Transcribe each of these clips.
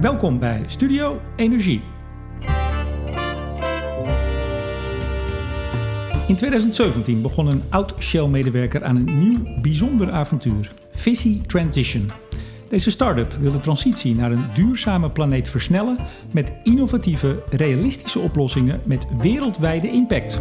Welkom bij Studio Energie. In 2017 begon een oud Shell-medewerker aan een nieuw, bijzonder avontuur: Visi Transition. Deze start-up wil de transitie naar een duurzame planeet versnellen met innovatieve, realistische oplossingen met wereldwijde impact.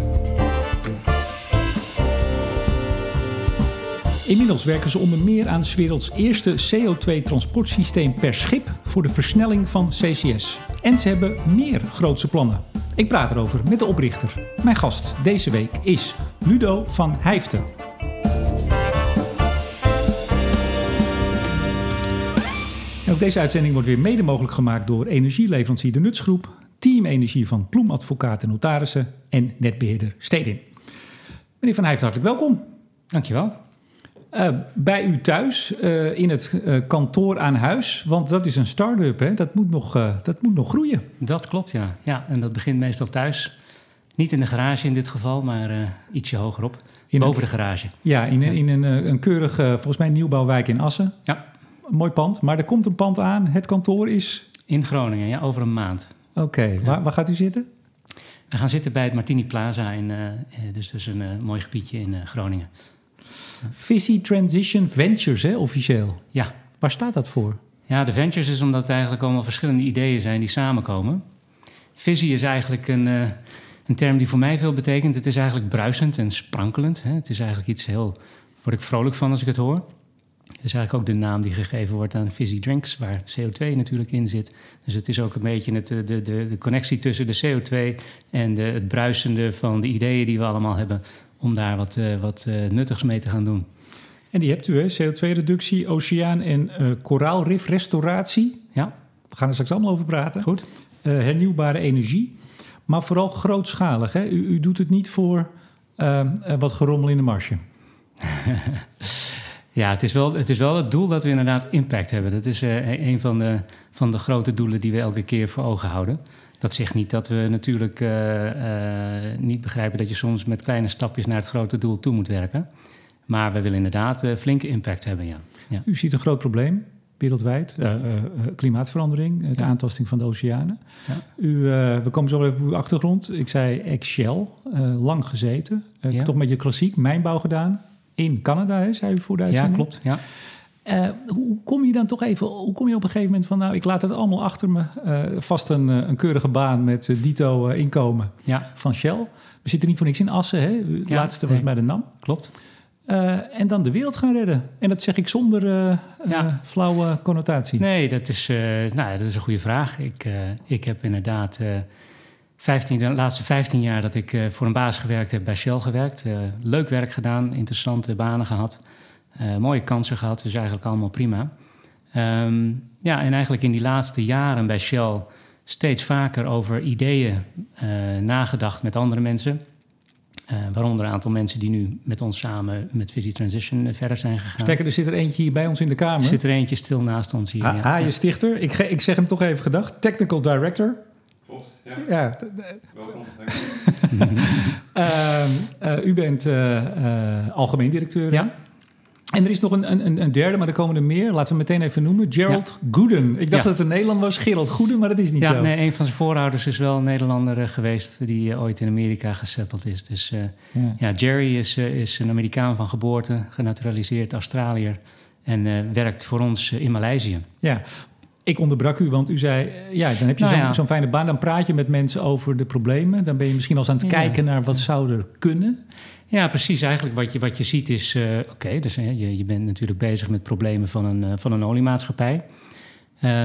Inmiddels werken ze onder meer aan 's werelds eerste CO2-transportsysteem per schip voor de versnelling van CCS. En ze hebben meer grootse plannen. Ik praat erover met de oprichter. Mijn gast deze week is Ludo van Hijften. En ook deze uitzending wordt weer mede mogelijk gemaakt door energieleverancier De Nutsgroep, Team Energie van Ploem Advocaat en Notarissen en netbeheerder Stedin. Meneer van Hijften, hartelijk welkom. Dankjewel. Uh, bij u thuis, uh, in het uh, kantoor aan huis. Want dat is een start-up, hè? Dat, moet nog, dat moet nog groeien. Dat klopt, ja. ja. En dat begint meestal thuis. Niet in de garage in dit geval, maar ietsje hogerop. In boven een, de garage. Ja, in, in een, een keurig, volgens mij, nieuwbouwwijk in Assen. Ja. Een mooi pand. Maar er komt een pand aan. Het kantoor is... In Groningen, ja, over een maand. Oké. Okay. Ja. Waar, waar, gaat u zitten? We gaan zitten bij het Martini Plaza. In, dus dat is een mooi gebiedje in Groningen. Visi Transition Ventures, hè, officieel. Ja. Waar staat dat voor? Ja, de ventures is omdat het eigenlijk allemaal verschillende ideeën zijn die samenkomen. Visie is eigenlijk een, uh, een term die voor mij veel betekent. Het is eigenlijk bruisend en sprankelend. Hè. Het is eigenlijk iets heel... word ik vrolijk van als ik het hoor. Het is eigenlijk ook de naam die gegeven wordt aan fizzy drinks, waar CO2 natuurlijk in zit. Dus het is ook een beetje het, de, de, de connectie tussen de CO2 en de, het bruisende van de ideeën die we allemaal hebben om daar wat, uh, wat uh, nuttigs mee te gaan doen. En die hebt u, hè? CO2-reductie, oceaan- en uh, koraalrifrestauratie. Ja. We gaan er straks allemaal over praten. Goed. hernieuwbare energie, maar vooral grootschalig. Hè? U, u doet het niet voor wat gerommel in de marge. ja, het is, wel, het is wel het doel dat we inderdaad impact hebben. Dat is een van de, van de grote doelen die we elke keer voor ogen houden. Dat zegt niet dat we natuurlijk uh, uh, niet begrijpen dat je soms met kleine stapjes naar het grote doel toe moet werken. Maar we willen inderdaad uh, flinke impact hebben, ja. ja. U ziet een groot probleem wereldwijd, klimaatverandering, ja. aantasting van de oceanen. Ja. U, we komen zo even op uw achtergrond. Ik zei ex-Shell, lang gezeten, toch een beetje klassiek, mijnbouw gedaan. In Canada, hè, zei u voor de uitzending. Ja, klopt, ja. Uh, hoe kom je dan toch even, hoe kom je op een gegeven moment van, nou, ik laat het allemaal achter me. Uh, vast een, een, keurige baan met dito inkomen ja. van Shell. We zitten niet voor niks in Assen, hè? De ja, laatste was nee. bij de NAM. Klopt. en dan de wereld gaan redden. En dat zeg ik zonder ja. flauwe connotatie. Nee, dat is, nou, dat is een goede vraag. Ik, ik heb inderdaad 15, de laatste 15 jaar dat ik voor een baas gewerkt heb, bij Shell gewerkt. leuk werk gedaan, interessante banen gehad. Uh, mooie kansen gehad, dus eigenlijk allemaal prima. Um, ja, en eigenlijk in die laatste jaren bij Shell steeds vaker over ideeën uh, nagedacht met andere mensen. Uh, waaronder een aantal mensen die nu met ons samen met Visie Transition verder zijn gegaan. Sterker, er zit er eentje hier bij ons in de kamer. Er zit er eentje stil naast ons hier. Ja. je stichter. Ik, ik zeg hem toch even gedacht. Technical Director. Klopt, ja. ja. Welkom. uh, u bent uh, algemeen directeur. Ja. En er is nog een, een, een, derde, maar er komen er meer. Laten we meteen even noemen. Gerald ja. Gooden. Ik dacht ja. dat het een Nederlander was. Gerald Goeden, maar dat is niet ja, zo. Nee, een van zijn voorouders is wel een Nederlander uh, geweest... die uh, ooit in Amerika gesetteld is. Dus uh, ja. Jerry is, is een Amerikaan van geboorte, genaturaliseerd Australiër... en werkt voor ons in Maleisië. Ja, ik onderbrak u, want u zei... ja, dan heb je nou zo'n zo fijne baan. Dan praat je met mensen over de problemen. Dan ben je misschien al aan het kijken naar wat zou er kunnen... Ja, precies. Eigenlijk wat je, wat je ziet is, uh, oké, dus je, je bent natuurlijk bezig met problemen van een, uh, van een oliemaatschappij.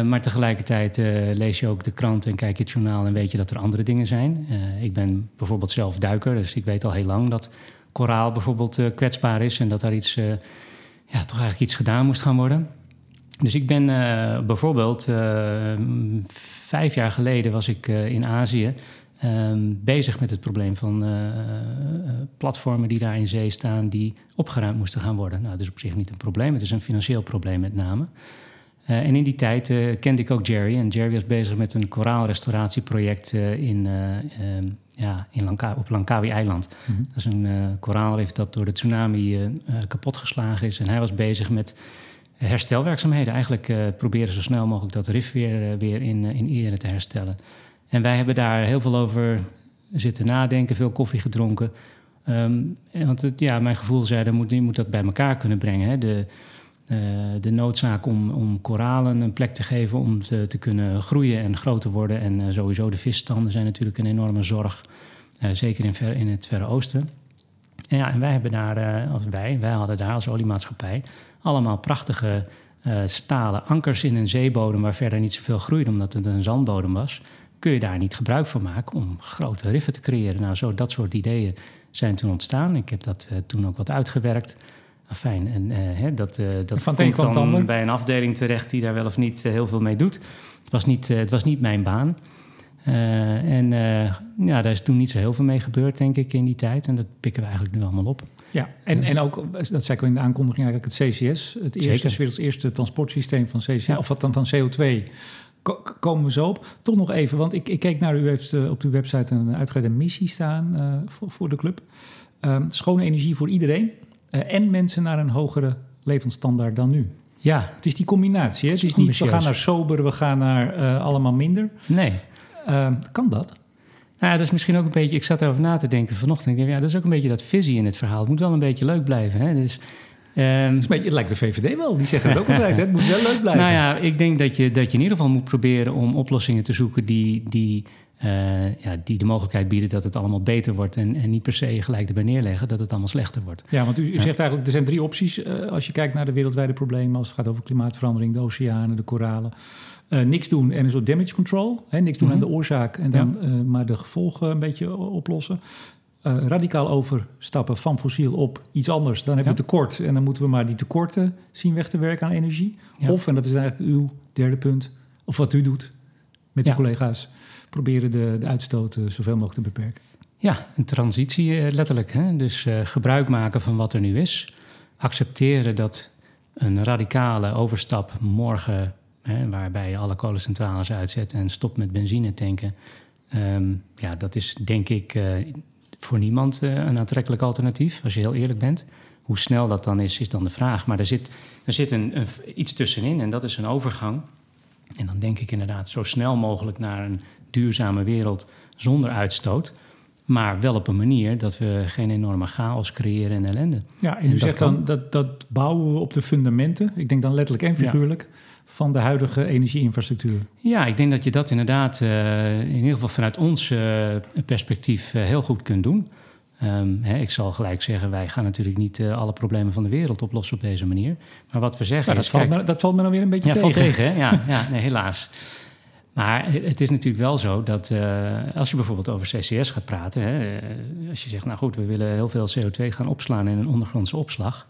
maar tegelijkertijd lees je ook de krant en kijk je het journaal en weet je dat er andere dingen zijn. ik ben bijvoorbeeld zelf duiker, dus ik weet al heel lang dat koraal bijvoorbeeld kwetsbaar is en dat daar iets, ja, toch eigenlijk iets gedaan moest gaan worden. Dus ik ben bijvoorbeeld vijf jaar geleden was ik in Azië Um, bezig met het probleem van uh, uh, platformen die daar in zee staan, die opgeruimd moesten gaan worden. Nou, dat is op zich niet een probleem, het is een financieel probleem met name. Uh, en in die tijd kende ik ook Jerry. En Jerry was bezig met een koraalrestauratieproject in, um, ja, in Lanka op Langkawi-eiland. Mm -hmm. Dat is een koraalrif dat door de tsunami kapotgeslagen is. En hij was bezig met herstelwerkzaamheden. Eigenlijk uh, proberen zo snel mogelijk dat RIF weer, weer in, in ere te herstellen. En wij hebben daar heel veel over zitten nadenken, veel koffie gedronken. Ehm, want het, ja, mijn gevoel zei, dat moet, je moet dat bij elkaar kunnen brengen. Hè? De, uh, de noodzaak om, om koralen een plek te geven om te, te kunnen groeien en groter worden. En uh, sowieso de visstanden zijn natuurlijk een enorme zorg, uh, zeker in, ver, in het Verre Oosten. En, ja, en wij hebben daar, als wij, wij hadden daar als oliemaatschappij allemaal prachtige stalen ankers in een zeebodem waar verder niet zoveel groeide omdat het een zandbodem was. Kun je daar niet gebruik van maken om grote riffen te creëren? Nou, zo dat soort ideeën zijn toen ontstaan. Ik heb dat toen ook wat uitgewerkt. Fijn. En uh, hè, dat, uh, dat van komt dan ander. bij een afdeling terecht die daar wel of niet heel veel mee doet. Het was niet, het was niet mijn baan. en ja, daar is toen niet zo heel veel mee gebeurd, denk ik, in die tijd. En dat pikken we eigenlijk nu allemaal op. Ja, en, en ook, dat zei ik al in de aankondiging, eigenlijk het CCS. Het eerste, het werelds eerste transportsysteem van CCS, ja. of wat dan van CO2 komen we zo op. Toch nog even, want ik, ik keek naar u heeft op uw website een uitgebreide missie staan uh, voor, voor, de club. Um, schone energie voor iedereen uh, en mensen naar een hogere levensstandaard dan nu. Ja. Het is die combinatie. Hè? Het is niet we gaan naar sober, we gaan naar allemaal minder. Nee. Uh, kan dat? Nou ja, dat is misschien ook een beetje... Ik zat erover na te denken vanochtend. Ik denk, ja, dat is ook een beetje dat visie in het verhaal. Het moet wel een beetje leuk blijven. Hè? Dus, um, het, is beetje, het lijkt de VVD wel. Die zeggen het ook altijd. Hè? Het moet wel leuk blijven. Nou ja, ik denk dat je, dat je in ieder geval moet proberen... om oplossingen te zoeken die... die uh, ja, die de mogelijkheid bieden dat het allemaal beter wordt en, en niet per se gelijk erbij neerleggen dat het allemaal slechter wordt. Ja, want u, u zegt eigenlijk er zijn drie opties uh, als je kijkt naar de wereldwijde problemen als het gaat over klimaatverandering, de oceanen, de koralen. Uh, niks doen en een soort damage control. Hè, niks doen mm -hmm. aan de oorzaak en dan ja. maar de gevolgen een beetje oplossen. Radicaal overstappen van fossiel op iets anders. Dan heb je ja. tekort en dan moeten we maar die tekorten zien weg te werken aan energie. Ja. Of, en dat is eigenlijk uw derde punt, of wat u doet met uw collega's proberen de, de uitstoot uh, zoveel mogelijk te beperken. Ja, een transitie uh, letterlijk. Hè? Dus gebruik maken van wat er nu is. Accepteren dat een radicale overstap morgen, hè, waarbij je alle kolencentrales uitzet en stopt met benzine tanken. Um, ja, dat is denk ik voor niemand een aantrekkelijk alternatief, als je heel eerlijk bent. Hoe snel dat dan is, is dan de vraag. Maar er zit, er zit een, een, iets tussenin en dat is een overgang. En dan denk ik inderdaad zo snel mogelijk naar een duurzame wereld zonder uitstoot. Maar wel op een manier dat we geen enorme chaos creëren en ellende. Ja, en, en u zegt kan... dan dat, dat bouwen we op de fundamenten, ik denk dan letterlijk en figuurlijk, ja. Van de huidige energieinfrastructuur. Ja, ik denk dat je dat inderdaad uh, in ieder geval vanuit ons uh, perspectief uh, heel goed kunt doen. Um, hè, ik zal gelijk zeggen, wij gaan natuurlijk niet alle problemen van de wereld oplossen op deze manier. Maar wat we zeggen ja, is... Dat, valt me, dat valt me dan weer een beetje ja, tegen. Valt tegen, hè? Ja, ja nee, helaas. Maar het is natuurlijk wel zo dat uh, als je bijvoorbeeld over CCS gaat praten, hè, als je zegt, nou goed, we willen heel veel CO2 gaan opslaan in een ondergrondse opslag.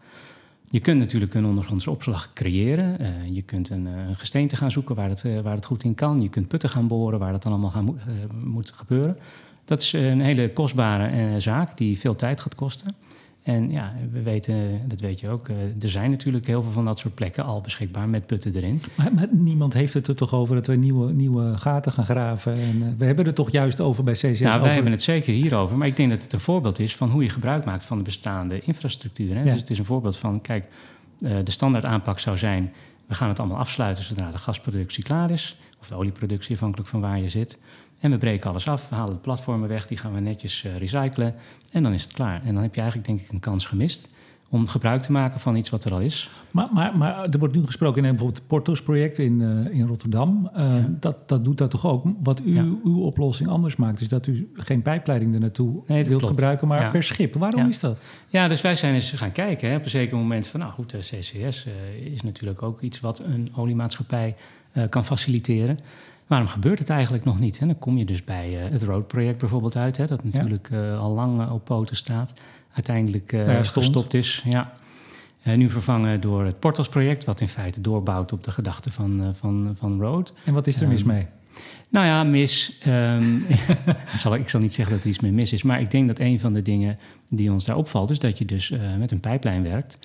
Je kunt natuurlijk een ondergrondse opslag creëren. Uh, je kunt een, een, gesteente gaan zoeken waar het, uh, waar het goed in kan. Je kunt putten gaan boren waar dat dan allemaal gaan, moet gebeuren. Dat is een hele kostbare zaak die veel tijd gaat kosten. En ja, we weten, dat weet je ook, uh, er zijn natuurlijk heel veel van dat soort plekken al beschikbaar met putten erin. Maar, maar niemand heeft het er toch over dat we nieuwe, nieuwe gaten gaan graven? En, uh, we hebben het toch juist over bij CCS? Nou, wij over... hebben het zeker hierover, maar ik denk dat het een voorbeeld is van hoe je gebruik maakt van de bestaande infrastructuur. Hè? Ja. Dus het is een voorbeeld van, kijk, uh, de standaard aanpak zou zijn, we gaan het allemaal afsluiten zodra de gasproductie klaar is, of de olieproductie, afhankelijk van waar je zit. En we breken alles af, we halen de platformen weg, die gaan we netjes uh, recyclen en dan is het klaar. En dan heb je eigenlijk denk ik een kans gemist om gebruik te maken van iets wat er al is. Maar, maar, maar er wordt nu gesproken in bijvoorbeeld het Portos-project in, uh, in Rotterdam. Uh, ja. dat, dat doet dat toch ook? Wat u, ja. uw oplossing anders maakt, is dat u geen pijpleiding er naartoe nee, wilt klopt. gebruiken, maar ja. per schip. Waarom is dat? Ja, dus wij zijn eens gaan kijken hè, op een zeker moment van, nou goed, CCS is natuurlijk ook iets wat een oliemaatschappij kan faciliteren. Waarom gebeurt het eigenlijk nog niet? Hè? Dan kom je dus bij uh, het Road-project bijvoorbeeld uit, hè, dat natuurlijk ja. uh, al lang uh, op poten staat. Uiteindelijk uh, ja, gestopt is. Ja. nu vervangen door het Portals-project, wat in feite doorbouwt op de gedachte van, van, van Road. En wat is er mis um, mee? Nou ja, mis. Um, zal, ik zal niet zeggen dat er iets mee mis is, maar ik denk dat een van de dingen die ons daar opvalt, is dat je dus met een pijplijn werkt,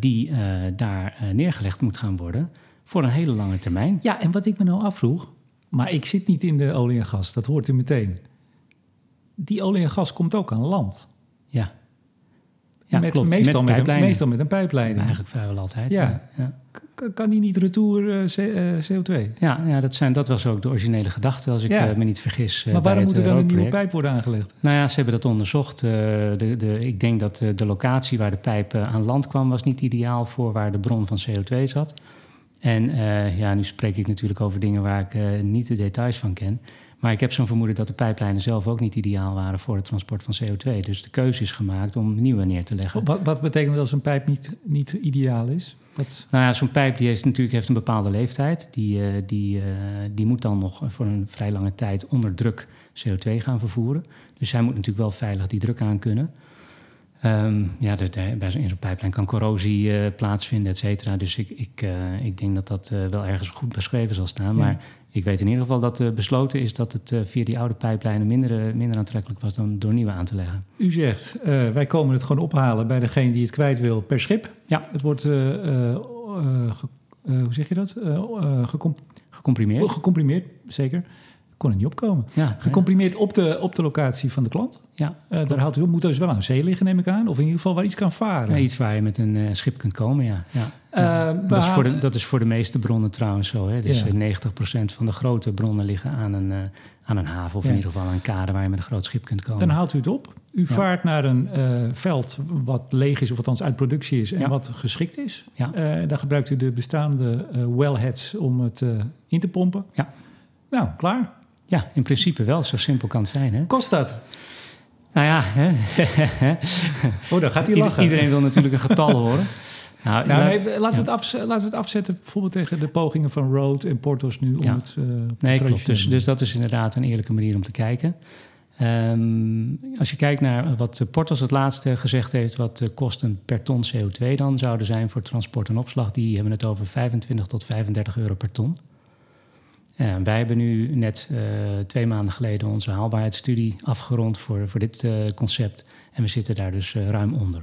die daar neergelegd moet gaan worden voor een hele lange termijn. Ja, en wat ik me nou afvroeg, maar ik zit niet in de olie en gas, dat hoort u meteen. Die olie en gas komt ook aan land. Ja. Ja, met, klopt. Meestal, met, een, meestal met een pijpleiding. Eigenlijk vrijwel altijd. Ja. Ja. Kan die niet retour eh, C- eh, CO2? Ja, ja dat, zijn, dat was ook de originele gedachte, als ik Ja. eh, me niet vergis. maar waarom moet er dan een nieuwe pijp worden aangelegd? Nou ja, ze hebben dat onderzocht. De, de, ik denk dat de, de locatie waar de pijp aan land kwam... was niet ideaal voor waar de bron van CO2 zat. En eh, ja, nu spreek ik natuurlijk over dingen waar ik eh, niet de details van ken. Maar ik heb zo'n vermoeden dat de pijplijnen zelf ook niet ideaal waren... voor het transport van CO2. Dus de keuze is gemaakt om nieuwe neer te leggen. Wat, wat betekent dat als een pijp niet, niet ideaal is? Dat, Nou ja, zo'n pijp die heeft natuurlijk heeft een bepaalde leeftijd. Die, eh, die, die moet dan nog voor een vrij lange tijd onder druk CO2 gaan vervoeren. Dus hij moet natuurlijk wel veilig die druk aan kunnen. Ehm, ja, de, de- bij in zo'n pijplijn kan corrosie eh, plaatsvinden, et cetera. Dus ik, ik, eh, ik denk dat dat eh, wel ergens goed beschreven zal staan. Ja. Maar ik weet in ieder geval dat eh, besloten is dat het eh, via die oude pijplijnen minder, eh, minder aantrekkelijk was dan door nieuwe aan te leggen. u zegt, eh, wij komen het gewoon ophalen bij degene die het kwijt wil per schip. Ja. Het wordt, eh, eh, eh, ge- eh, hoe zeg je dat? Eh, eh, gecom- Gecomprimeerd. gecomprimeerd, zeker. Kon er niet opkomen. Ja, Gecomprimeerd op de, op de locatie van de klant. ja. Eh, daar haalt u. Moet dus wel aan zee liggen, neem ik aan. Of in ieder geval waar iets kan varen. Ja, iets waar je met een eh, schip kunt komen, ja. ja. Eh, Dat is, voor de, dat is voor de meeste bronnen trouwens zo. Hè? Dus Ja. eh, 90% van de grote bronnen liggen aan een, aan een haven... of in ieder geval aan een kade waar je met een groot schip kunt komen. Dan haalt u het op. U vaart naar een veld wat leeg is, of althans uit productie is en wat geschikt is. Ja. Daar gebruikt u de bestaande wellheads om het in te pompen. Ja. Nou, klaar. Ja, in principe wel. Zo simpel kan het zijn, hè? Kost dat? Nou ja, hè? Oh, dan gaat hij lachen. iedereen wil natuurlijk een getal horen. Nou, Nou, nee, laten, we het afz- laten we het afzetten bijvoorbeeld tegen de pogingen van Road en Portos nu om Ja. het eh, de Nee, klopt. Dus, dus dat is inderdaad een eerlijke manier om te kijken. Ehm, als je kijkt naar wat Portos het laatste gezegd heeft, wat de kosten per ton CO2 dan zouden zijn voor transport en opslag, die hebben het over 25 tot 35 euro per ton. Ja, wij hebben nu net eh, twee maanden geleden onze haalbaarheidsstudie afgerond voor, voor dit eh, concept. En we zitten daar dus eh, ruim onder.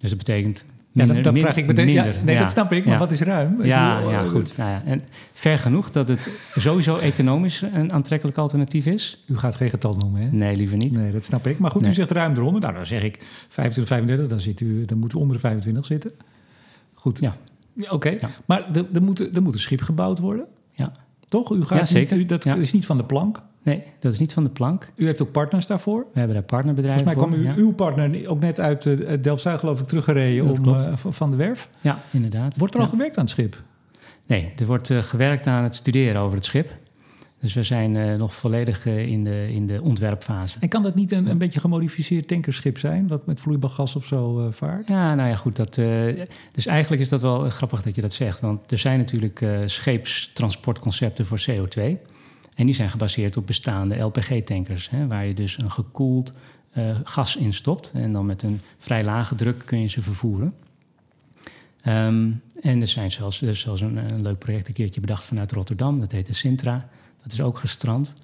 Dus dat betekent. Ja, Minder, dan, dan min- vraag ik meteen. Ja, nee, Ja. dat snap ik, maar Ja. wat is ruim? Ja, bedoel, ja, goed. Nou ja, en ver genoeg dat het sowieso economisch een aantrekkelijk alternatief is? U gaat geen getal noemen, hè? Nee, liever niet. Nee, dat snap ik. Maar goed, u zegt ruim eronder. Nou, dan zeg ik 25, 35, dan, zit u, dan moet u onder de 25 zitten. Goed. Ja. Ja, Oké, Ja. maar er, er, moet, er moet een schip gebouwd worden, Ja. toch? U gaat Ja, zeker. Niet, u, dat Ja. is niet van de plank. Nee, dat is niet van de plank. U heeft ook partners daarvoor. We hebben daar partnerbedrijven Volgens mij voor. kwam u, ja. uw partner ook net uit eh, Delft-Zuid, geloof ik, teruggereden om, eh, van de werf. ja, inderdaad. Wordt er al gewerkt aan het schip? Nee, er wordt eh, gewerkt aan het studeren over het schip. Dus we zijn eh, nog volledig eh, in, de, in de ontwerpfase. En kan dat niet een, een beetje gemodificeerd tankerschip zijn, wat met vloeibaar gas of zo eh, vaart? Ja, nou ja, goed. Dat, dus eigenlijk is dat wel grappig dat je dat zegt. Want er zijn natuurlijk scheepstransportconcepten voor CO2. En die zijn gebaseerd op bestaande LPG-tankers. Waar je dus een gekoeld gas in stopt. En dan met een vrij lage druk kun je ze vervoeren. Ehm, en er zijn zelfs, er is zelfs een, een leuk project een keertje bedacht vanuit Rotterdam. Dat heet de Sintra. Dat is ook gestrand.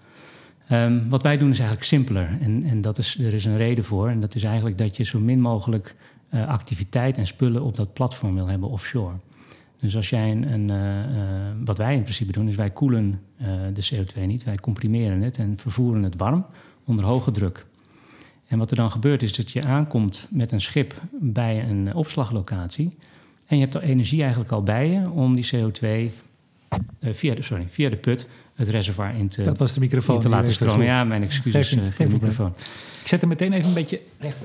Ehm, wat wij doen is eigenlijk simpeler. En, en dat is, er is een reden voor. En dat is eigenlijk dat je zo min mogelijk eh, activiteit en spullen op dat platform wil hebben offshore. Dus als jij een, een eh, eh, wat wij in principe doen, is wij koelen de CO2 niet. Wij comprimeren het en vervoeren het warm onder hoge druk. En wat er dan gebeurt is dat je aankomt met een schip bij een opslaglocatie. En je hebt de energie eigenlijk al bij je om die CO2 eh, via, de, sorry, via de put het reservoir in te, Dat was de microfoon. in te laten stromen. Ja, mijn excuses niet, eh, voor de geen microfoon. Ik zet hem meteen even een beetje recht.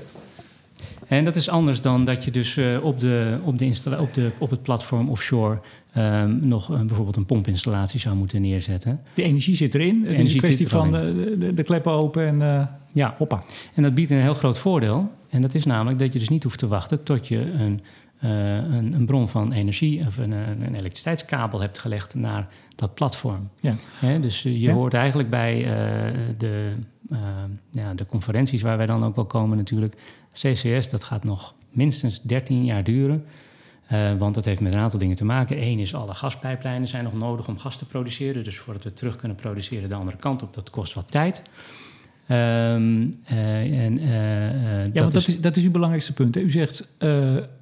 En dat is anders dan dat je dus eh, op, de, op, de installa- op, de, op het platform offshore ehm, nog eh, bijvoorbeeld een pompinstallatie zou moeten neerzetten. De energie zit erin. Het is een kwestie van de, de, de kleppen open en Ja, hoppa. en dat biedt een heel groot voordeel. En dat is namelijk dat je dus niet hoeft te wachten tot je een, een, een bron van energie of een, een elektriciteitskabel hebt gelegd naar dat platform. Ja. Dus eh, je Ja. hoort eigenlijk bij eh, de, eh, ja, de conferenties waar wij dan ook wel komen natuurlijk. CCS, dat gaat nog minstens 13 jaar duren. Eh, want dat heeft met een aantal dingen te maken. Eén is alle gaspijplijnen zijn nog nodig om gas te produceren. Dus voordat we terug kunnen produceren de andere kant op, dat kost wat tijd. Ehm, eh, en, eh, eh, Ja, want dat is, dat is uw belangrijkste punt. Hè? U zegt,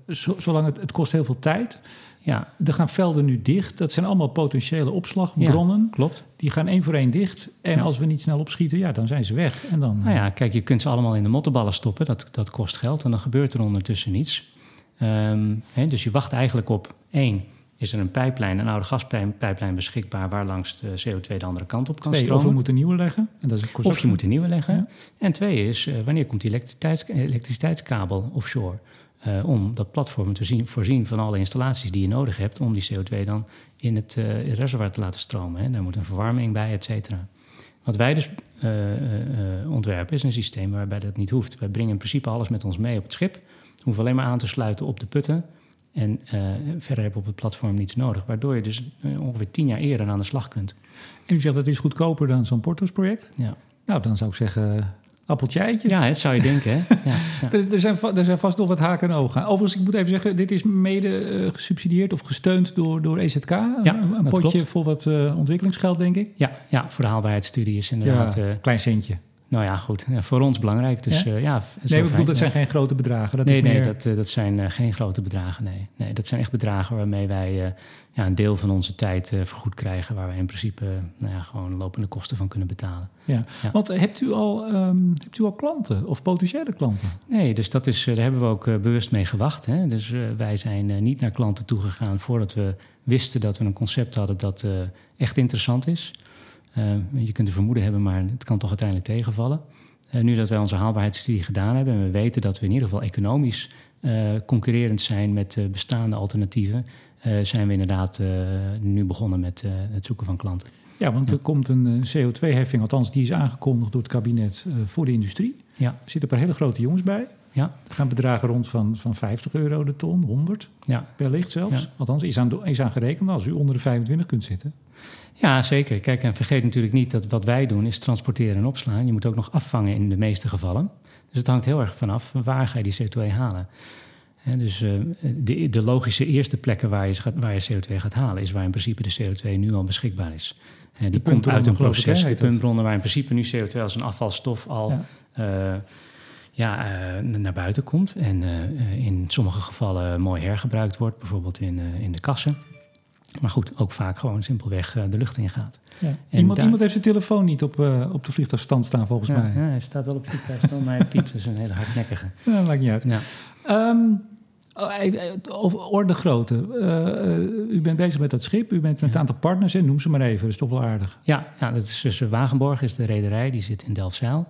zo- zolang het, het kost heel veel tijd. Ja, Er gaan velden nu dicht. Dat zijn allemaal potentiële opslagbronnen. klopt. Die gaan één voor één dicht. En Ja. als we niet snel opschieten, ja, dan zijn ze weg. En dan, Nou ja, kijk, je kunt ze allemaal in de mottenballen stoppen. Dat, dat kost geld en dan gebeurt er ondertussen niets. Ehm, hè, dus je wacht eigenlijk op één. Is er een pijplijn, een oude gaspijplijn beschikbaar... waar langs de CO2 de andere kant op kan twee, of stromen? we moeten nieuwe leggen. En dat is kost Of je moet een nieuwe leggen. Ja. En twee is, eh, wanneer komt die elektriciteits, elektriciteitskabel offshore? Eh, om dat platform te zien, voorzien van alle installaties die je nodig hebt... om die CO2 dan in het eh, reservoir te laten stromen. Hè. Daar moet een verwarming bij, et cetera. Wat wij dus eh, eh, eh, ontwerpen is een systeem waarbij dat niet hoeft. Wij brengen in principe alles met ons mee op het schip. We hoeven alleen maar aan te sluiten op de putten. En eh, verder heb je op het platform niets nodig. Waardoor je dus eh, ongeveer tien jaar eerder aan de slag kunt. En u zegt dat is goedkoper dan zo'n Portos-project. Ja, Nou, dan zou ik zeggen, appeltje eitje. ja het zou je denken, hè? Ja, ja. Er, er, zijn, er zijn vast nog wat haken en ogen. Overigens, ik moet even zeggen, dit is mede eh, gesubsidieerd of gesteund door, door EZK. een een dat potje klopt. voor wat eh, ontwikkelingsgeld, denk ik. Ja, ja, voor de haalbaarheidsstudie is inderdaad... ja, eh, klein centje. Nou ja, goed. Ja, voor ons belangrijk. Dus Ja? ja, ja Nee, ik bedoel, dat zijn geen grote bedragen. Dat nee, is nee, dat, eh, dat zijn eh, geen grote bedragen. Nee. nee, dat zijn echt bedragen waarmee wij eh, ja, een deel van onze tijd eh, vergoed krijgen. Waar wij in principe eh, nou ja, gewoon lopende kosten van kunnen betalen. ja. ja. Want hebt u, al, ehm, hebt u al klanten of potentiële klanten? Nee, dus dat is, eh, daar hebben we ook eh, bewust mee gewacht. Hè? Dus eh, wij zijn eh, niet naar klanten toegegaan voordat we wisten dat we een concept hadden dat eh, echt interessant is. Eh, je kunt een vermoeden hebben, maar het kan toch uiteindelijk tegenvallen. Eh, nu dat wij onze haalbaarheidsstudie gedaan hebben en we weten dat we in ieder geval economisch eh, concurrerend zijn met bestaande alternatieven, zijn we inderdaad nu begonnen met het zoeken van klanten. Ja, want er komt een eh, CO2-heffing, althans die is aangekondigd door het kabinet voor de industrie. Ja, Er zitten een paar hele grote jongens bij. Ja, Er gaan bedragen rond van, van 50 euro de ton, 100 ja. wellicht zelfs. Ja. Althans, is aan, is aan gerekend als u onder de 25 kunt zitten. Ja, zeker. Kijk, en vergeet natuurlijk niet dat wat wij doen is transporteren en opslaan. Je moet ook nog afvangen in de meeste gevallen. Dus het hangt heel erg vanaf waar ga je die CO2 halen. Hè, dus eh, de, de logische eerste plekken waar je, gaat- waar je CO2 gaat halen... is waar in principe de CO2 nu al beschikbaar is. Hè, die komt uit een ik, hè, proces, de puntbronnen... waar in principe nu CO2 als een afvalstof al Ja. ja. Ja, eh, naar buiten komt. En eh, in sommige gevallen mooi hergebruikt wordt. Bijvoorbeeld in, eh, in de kassen. Maar goed, ook vaak gewoon simpelweg de lucht ingaat. Ja. En Iemand, daar- iemand heeft zijn telefoon niet op, op de vliegtuigstand staan, volgens Ja, mij. ja, hij staat wel op vliegtuigstand, maar hij piept. Is een hele hardnekkige. Ja, maakt niet uit. Ja. Eh, over orde grootte. Eh, u bent bezig met dat schip. U bent met een Ja. aantal partners. Hè? Noem ze maar even. Dat is toch wel aardig. Ja, ja, dat is dus Wagenborg is de rederij, die zit in Delfzijl.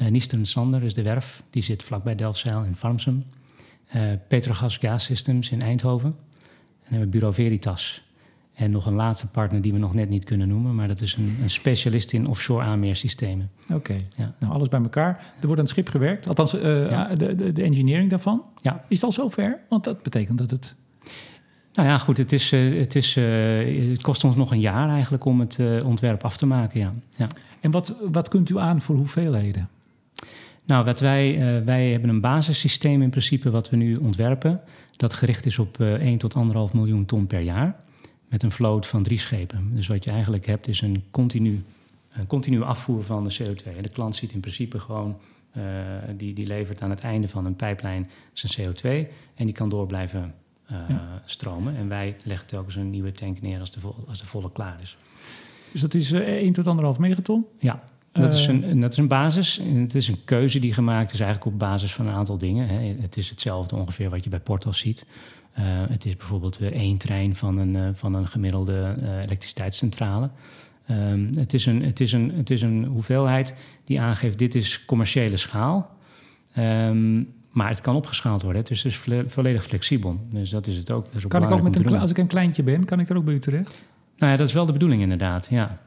Eh Niester en Sander is de werf, die zit vlakbij Delfzijl in Farmsum. Eh Petrogas Gas Systems in Eindhoven. En dan hebben we Bureau Veritas. En nog een laatste partner die we nog net niet kunnen noemen, maar dat is een, een specialist in offshore aanmeersystemen. Oké. Ja. Nou, alles bij elkaar. Er wordt aan het schip gewerkt. Althans, eh, Ja. de, de, de engineering daarvan. Ja. Is het al zover? Want dat betekent dat het... Nou ja, goed, het, is, het, is, het kost ons nog een jaar eigenlijk om het ontwerp af te maken, ja. ja. En wat, wat kunt u aan voor hoeveelheden? Nou, wat wij, eh, wij hebben een basissysteem in principe wat we nu ontwerpen. Dat gericht is op eh 1 tot 1,5 miljoen ton per jaar. Met een vloot van drie schepen. Dus wat je eigenlijk hebt is een continu, een continu afvoer van de CO2. En de klant ziet in principe gewoon, eh, die, die levert aan het einde van een pijplijn zijn CO2. En die kan door blijven Ja. stromen. En wij leggen telkens een nieuwe tank neer als de, als de volle klaar is. Dus dat is eh 1 tot 1,5 megaton. Ja, dat, is Eh, een, dat is een basis. En Het is een keuze die gemaakt is eigenlijk op basis van een aantal dingen. Hè. Het is hetzelfde ongeveer wat je bij Portos ziet. Eh, het is bijvoorbeeld eh, één trein van een, van een gemiddelde elektriciteitscentrale. Ehm, het, is een, het, is een, het is een hoeveelheid die aangeeft dit is commerciële schaal. Ehm, maar het kan opgeschaald worden. Het is dus vo- volledig flexibel. Dus dat is het ook. Dat is ook Kan ik ook met een, als ik een kleintje ben, kan ik er ook bij u terecht? Nou ja, dat is wel de bedoeling inderdaad, ja.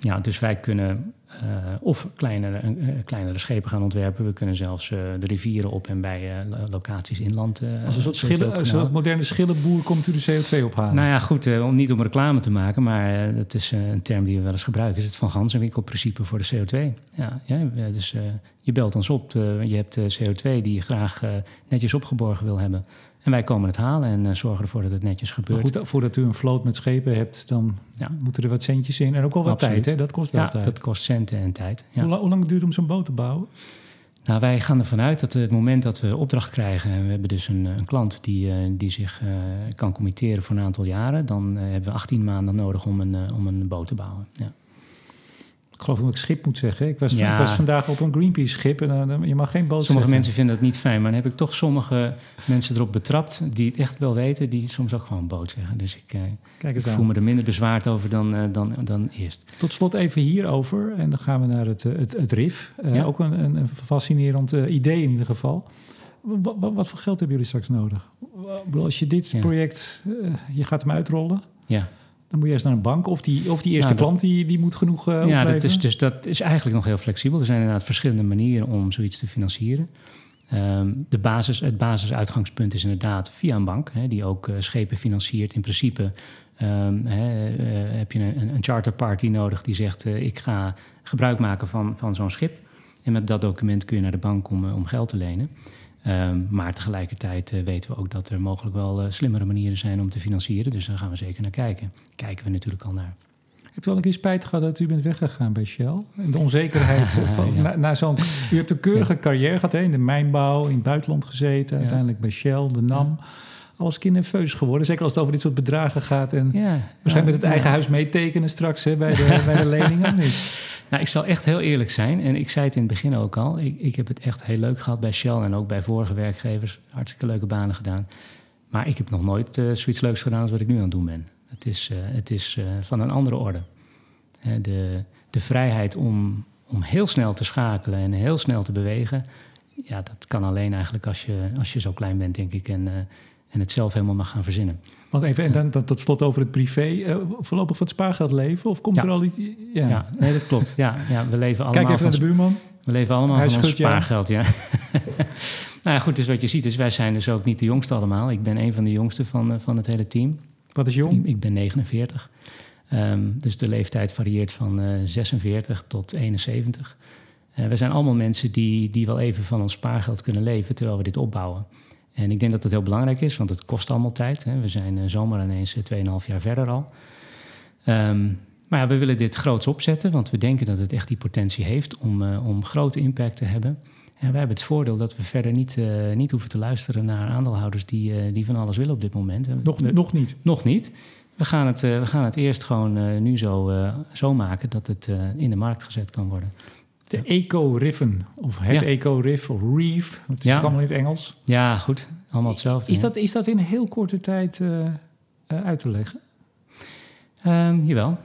Ja, dus wij kunnen eh, of kleinere, eh, kleinere schepen gaan ontwerpen. We kunnen zelfs eh, de rivieren op en bij lo- locaties inland... Als een soort, CO2 schillen, op een kunnen soort moderne schillenboer komt u de CO2 ophalen. Nou ja, goed, om niet om reclame te maken, maar dat is een term die we wel eens gebruiken. Is het van ganzenwinkelprincipe voor de CO2. Ja, ja, dus je belt ons op, je hebt eh, CO2 die je graag netjes opgeborgen wil hebben. En wij komen het halen en eh, zorgen ervoor dat het netjes maar gebeurt. goed, voordat u een vloot met schepen hebt, dan Ja. moeten er wat centjes in. En ook wel wat Absoluut. tijd, hè? Dat kost wel ja, tijd. dat kost centen en tijd. Ja. Hoe, lang, hoe lang duurt het om zo'n boot te bouwen? Nou, wij gaan ervan uit dat het moment dat we opdracht krijgen... en we hebben dus een, een klant die, die zich kan committeren voor een aantal jaren... dan hebben we 18 maanden nodig om een, om een boot te bouwen. Ja. Ik geloof dat ik schip moet zeggen. Ik was, ik was vandaag op een Greenpeace-schip en uh, je mag geen boot Sommige mensen vinden dat niet fijn, maar dan heb ik toch sommige mensen erop betrapt die het echt wel weten, die soms ook gewoon boot zeggen. Dus ik, uh, Kijk eens ik voel me er minder bezwaard over dan, uh, dan, dan eerst. Tot slot even hierover en dan gaan we naar het, het, het RIF. Ja. Ook een, een fascinerend idee in ieder geval. Wat, wat, wat, voor geld hebben jullie straks nodig? Als je dit ja. project, je gaat hem uitrollen. Ja. Dan moet je eerst naar een bank of die, of die eerste nou, klant die, die moet genoeg uh, Ja, dat is, dus dat is eigenlijk nog heel flexibel. Er zijn inderdaad verschillende manieren om zoiets te financieren. Um, de basis, het basisuitgangspunt is inderdaad via een bank, hè, die ook uh, schepen financiert. In principe um, hè, uh, heb je een, een charterparty nodig die zegt: ik ga gebruik maken van, van zo'n schip. En met dat document kun je naar de bank om, om geld te lenen. Um, maar tegelijkertijd uh, weten we ook dat er mogelijk wel uh, slimmere manieren zijn om te financieren. Dus daar gaan we zeker naar kijken. Kijken we natuurlijk al naar. Heb je wel een keer spijt gehad dat u bent weggegaan bij Shell? De onzekerheid van, ja. na, na zo'n... U hebt een keurige ja. carrière gehad, hè? in de mijnbouw, in het buitenland gezeten. Uiteindelijk bij Shell, de NAM. Alles kinderfeus geworden. Zeker als het over dit soort bedragen gaat. En waarschijnlijk met het eigen huis meetekenen straks hè, bij, de, bij de. Niet? Nou, ik zal echt heel eerlijk zijn. En ik zei het in het begin ook al. Ik, ik heb het echt heel leuk gehad bij Shell en ook bij vorige werkgevers. Hartstikke leuke banen gedaan. Maar ik heb nog nooit uh, zoiets leuks gedaan als wat ik nu aan het doen ben. Het is, uh, het is uh, van een andere orde. de, de vrijheid om, om heel snel te schakelen en heel snel te bewegen. Ja, dat kan alleen eigenlijk als je, als je zo klein bent, denk ik. En, en het zelf helemaal mag gaan verzinnen. Want even, en dan, dan tot slot over het privé. Uh, voorlopig van het spaargeld leven? Of komt ja. er al iets? Ja. ja. nee, dat klopt. Ja, ja, we leven allemaal Kijk even naar de buurman. We leven allemaal Hij van ons spaargeld, ja. nou ja, goed, dus wat je ziet is, wij zijn dus ook niet de jongste allemaal. Ik ben een van de jongsten van, uh, van het hele team. Wat is jong? Ik, ik ben 49. Um, dus de leeftijd varieert van uh, 46 tot 71. we zijn allemaal mensen die, die wel even van ons spaargeld kunnen leven terwijl we dit opbouwen. En ik denk dat dat heel belangrijk is, want het kost allemaal tijd. Hè. We zijn uh, zomaar ineens 2,5 jaar verder al. Um, maar ja, we willen dit groots opzetten, want we denken dat het echt die potentie heeft om, uh, om grote impact te hebben. En wij hebben het voordeel dat we verder niet, uh, niet hoeven te luisteren naar aandeelhouders die, die van alles willen op dit moment. Nog, we, nog niet? Nog niet. We gaan het, we gaan het eerst gewoon nu zo, zo maken dat het in de markt gezet kan worden. De eco-riffen, of het ja. eco-riff, of reef. Het is ja. allemaal in het Engels. Ja, goed. Allemaal hetzelfde. Is, dat, is dat in een heel korte tijd uh, uh, uit te leggen? Um, jawel.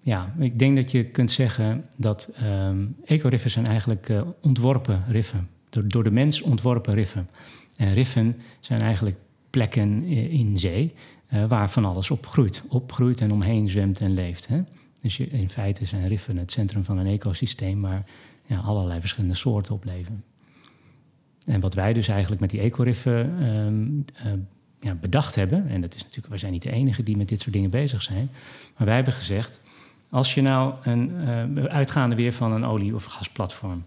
Ja, ik denk dat je kunt zeggen dat um, eco-riffen zijn eigenlijk uh, ontworpen riffen. Door, door de mens ontworpen riffen. En riffen zijn eigenlijk plekken in zee waar van alles op groeit. Opgroeit en omheen zwemt en leeft. Hè? Dus je, in feite zijn riffen het centrum van een ecosysteem waar ja, allerlei verschillende soorten op leven. En wat wij dus eigenlijk met die ecoriffen um, ja, bedacht hebben, en dat is natuurlijk, wij zijn niet de enige die met dit soort dingen bezig zijn, maar wij hebben gezegd, als je nou een, uh, uitgaande weer van een olie- of gasplatform,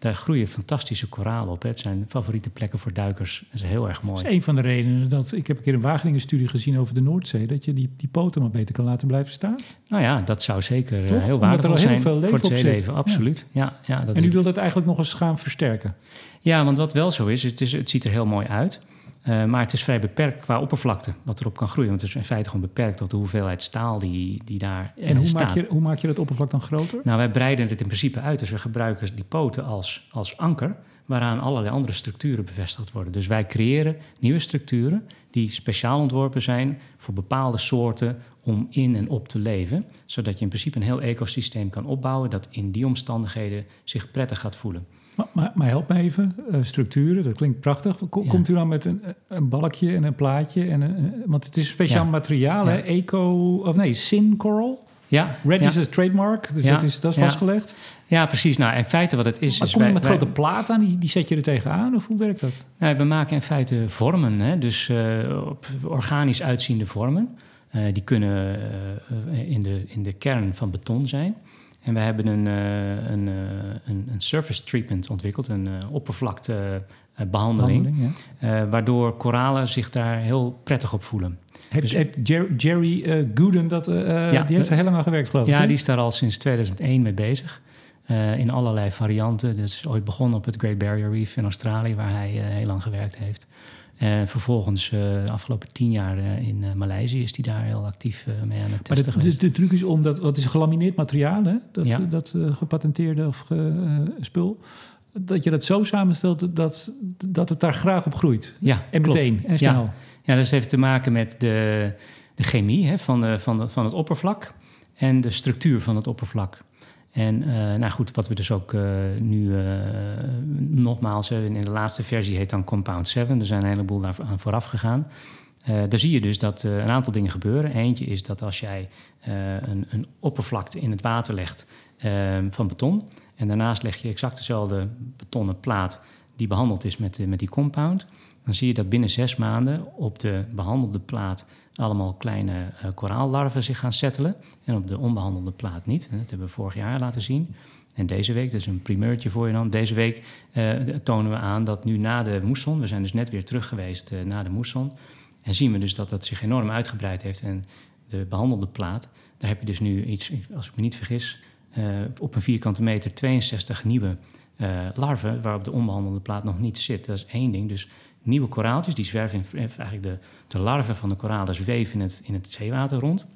daar groeien fantastische koralen op. Hè. Het zijn favoriete plekken voor duikers. Dat is heel erg mooi. Dat is een van de redenen dat... Ik heb een keer een Wageningen-studie gezien over de Noordzee... dat je die, die poten maar beter kan laten blijven staan. Nou ja, dat zou zeker Toch? heel waardevol zijn heel veel voor het zeeleven. Absoluut. Ja. Ja, dat en u is... wilt dat eigenlijk nog eens gaan versterken? Ja, want wat wel zo is, het, is, het ziet er heel mooi uit... Uh, maar het is vrij beperkt qua oppervlakte wat erop kan groeien. Want het is in feite gewoon beperkt tot de hoeveelheid staal die, die daar En hoe, staat. Maak je, hoe maak je dat oppervlak dan groter? Nou, wij breiden het in principe uit. Dus we gebruiken die poten als, als anker... waaraan allerlei andere structuren bevestigd worden. Dus wij creëren nieuwe structuren... die speciaal ontworpen zijn voor bepaalde soorten... om in en op te leven. Zodat je in principe een heel ecosysteem kan opbouwen... dat in die omstandigheden zich prettig gaat voelen. Maar, maar, maar, help me even, uh, structuren, dat klinkt prachtig. Kom, ja. Komt u dan met een, een balkje en een plaatje? En een, want het is een speciaal ja. materiaal, hè? Eco, of nee, Sin Coral? Ja. Registered trademark, dus dat is, dat is vastgelegd? Ja, precies. Nou, in feite wat het is... Maar is kom je met wij, grote platen aan, die, die zet je er tegenaan? Of hoe werkt dat? Nou, we maken in feite vormen, hè? dus uh, organisch uitziende vormen. Uh, die kunnen uh, in, de, in de kern van beton zijn. En we hebben een, uh, een, uh, een, een, surface treatment ontwikkeld, een uh, oppervlaktebehandeling, ja. waardoor koralen zich daar heel prettig op voelen. Heeft, dus, heeft Jerry, Jerry Gooden dat, ja, die heeft er heel lang aan gewerkt, geloof ik? Ja, die is daar al sinds 2001 mee bezig. eh, in allerlei varianten. Is ooit begonnen op het Great Barrier Reef in Australië, waar hij uh, heel lang gewerkt heeft. En vervolgens, de afgelopen tien jaar in Maleisië, is hij daar heel actief mee aan het testen maar de, geweest. De, de truc is om dat, wat is gelamineerd materiaal, hè? dat, ja. dat gepatenteerde of spul dat je dat zo samenstelt dat, dat het daar graag op groeit. Ja, en meteen en snel. Ja. ja, dat heeft te maken met de, de chemie hè, van, de, van, de, van het oppervlak en de structuur van het oppervlak. En uh, nou goed, wat we dus ook uh, nu uh, nogmaals, in de laatste versie heet dan Compound 7. Er zijn een heleboel daar aan vooraf gegaan. daar zie je dus dat een aantal dingen gebeuren. Eentje is dat als jij een, een oppervlakte in het water legt van beton, en daarnaast leg je exact dezelfde betonnen plaat die behandeld is met, met die compound. Dan zie je dat binnen zes maanden op de behandelde plaat allemaal kleine uh, koraallarven zich gaan settelen. En op de onbehandelde plaat niet. Dat hebben we vorig jaar laten zien. En deze week, dat is een primeurtje voor je dan. Deze week uh, tonen we aan dat nu na de moesson, we zijn dus net weer terug geweest uh, na de moesson. En zien we dus dat dat zich enorm uitgebreid heeft. En de behandelde plaat, daar heb je dus nu iets, als ik me niet vergis, op een vierkante meter 62 nieuwe larven, waarop de onbehandelde plaat nog niet zit. Dat is één ding. Dus nieuwe koraaltjes, die zwerven in, eigenlijk de, de larven van de koralen zweven in het, in het zeewater rond.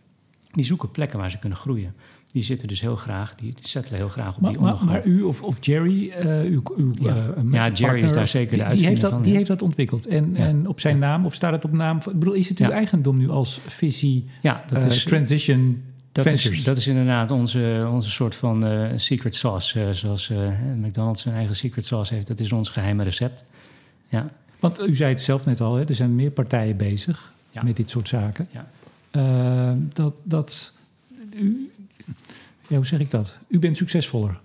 Die zoeken plekken waar ze kunnen groeien. Die zitten dus heel graag, die, die settelen heel graag op maar, die ondergrond. Maar, u of, of Jerry, uh, uw, uw ja. Uh, ja, Jerry is daar zeker de die heeft dat, van. Die ja. heeft dat ontwikkeld. En, en op zijn naam, of staat het op naam? Van, ik bedoel, is het uw eigendom nu als visie ja, dat is, transition dat is, dat is inderdaad onze, onze soort van secret sauce. Zoals McDonald's zijn eigen secret sauce heeft. Dat is ons geheime recept. Ja. Want u zei het zelf net al, hè, er zijn meer partijen bezig ja. met dit soort zaken. Ja. dat, dat u, ja, hoe zeg ik dat? U bent succesvoller.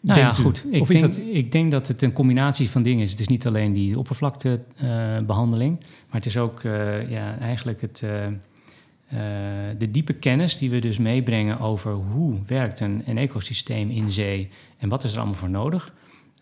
Nou ja, goed. Ik denk, dat... ik denk dat het een combinatie van dingen is. Het is niet alleen die oppervlaktebehandeling, maar het is ook ja, eigenlijk het de diepe kennis die we dus meebrengen over hoe werkt een, een ecosysteem in zee en wat is er allemaal voor nodig.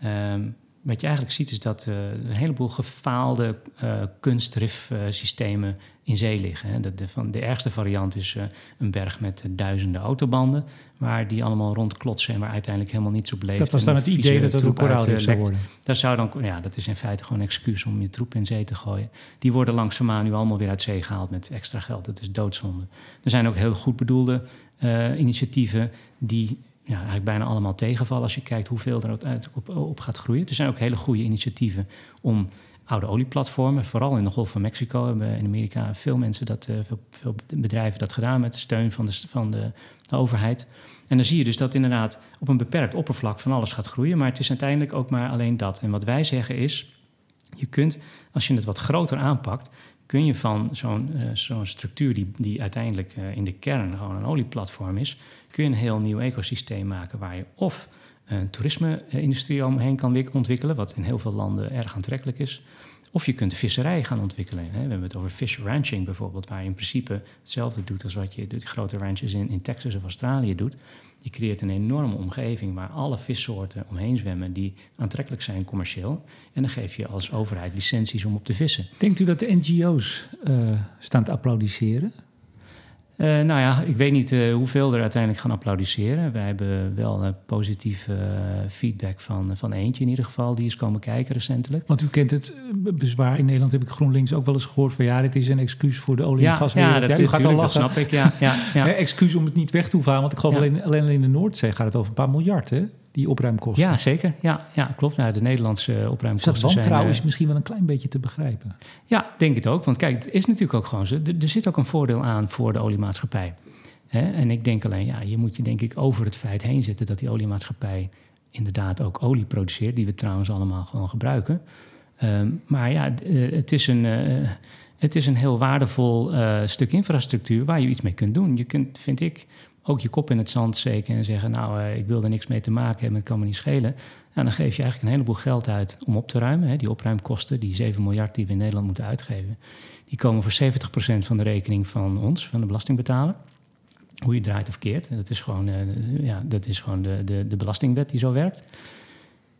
Um, wat je eigenlijk ziet is dat uh, een heleboel gefaalde uh, kunstrifsystemen in zee liggen. Hè. De, de, van, de ergste variant is uh, een berg met duizenden autobanden, waar die allemaal rondklotsen en waar uiteindelijk helemaal niets op leeft. Dat was dan het idee dat het een koraalrif zou worden. Dat, zou dan, ja, dat is in feite gewoon een excuus om je troep in zee te gooien. Die worden langzaamaan nu allemaal weer uit zee gehaald met extra geld. Dat is doodzonde. Er zijn ook heel goed bedoelde initiatieven die ja, eigenlijk bijna allemaal tegenvallen als je kijkt hoeveel er op, op gaat groeien. Er zijn ook hele goede initiatieven om oude olieplatformen, vooral in de Golf van Mexico hebben in Amerika veel mensen dat, uh, veel, veel, bedrijven dat gedaan met steun van de, van de, overheid. En dan zie je dus dat inderdaad op een beperkt oppervlak van alles gaat groeien, maar het is uiteindelijk ook maar alleen dat. En wat wij zeggen is, je kunt, als je het wat groter aanpakt, kun je van zo'n zo'n structuur die, die uiteindelijk uh, in de kern gewoon een olieplatform is, kun je een heel nieuw ecosysteem maken waar je of een toerisme-industrie omheen kan ontwikkelen, wat in heel veel landen erg aantrekkelijk is. Of je kunt visserij gaan ontwikkelen. We hebben het over fish ranching bijvoorbeeld, waar je in principe hetzelfde doet als wat je de grote ranches in, in Texas of Australië doet. Je creëert een enorme omgeving waar alle vissoorten omheen zwemmen die aantrekkelijk zijn commercieel. En dan geef je als overheid licenties om op te vissen. Denkt u dat de NGO's uh, staan te applaudisseren? Uh, nou ja, ik weet niet uh, hoeveel er uiteindelijk gaan applaudisseren. Wij hebben wel uh, positieve feedback van, van eentje in ieder geval. Die is komen kijken recentelijk. Want u kent het bezwaar in Nederland, heb ik GroenLinks ook wel eens gehoord... van ja, dit is een excuus voor de olie- en ja, gaswereld. Ja, dat, ja, u gaat al dat snap ik, ja. ja, ja. excuus om het niet weg te hoeven halen. Want ik geloof alleen, alleen in de Noordzee gaat het over een paar miljard, hè? Die opruimkosten. Ja, zeker. Ja, ja klopt. Nou, de Nederlandse opruimkosten dus dat wantrouwen zijn, is misschien wel een klein beetje te begrijpen. Ja, denk het ook. Want kijk, het is natuurlijk ook gewoon zo. Er, zit ook een voordeel aan voor de oliemaatschappij. En ik denk alleen, ja, je moet je denk ik over het feit heen zetten... dat die oliemaatschappij inderdaad ook olie produceert... die we trouwens allemaal gewoon gebruiken. Um, maar ja, het is een... Uh, het is een heel waardevol uh, stuk infrastructuur waar je iets mee kunt doen. Je kunt, vind ik, ook je kop in het zand steken en zeggen: Nou, uh, ik wil er niks mee te maken hebben, het kan me niet schelen. Nou, dan geef je eigenlijk een heleboel geld uit om op te ruimen. Hè. Die opruimkosten, die 7 miljard die we in Nederland moeten uitgeven, die komen voor 70% van de rekening van ons, van de belastingbetaler. Hoe je draait of keert. Dat is gewoon, uh, ja, dat is gewoon de, de, de belastingwet die zo werkt.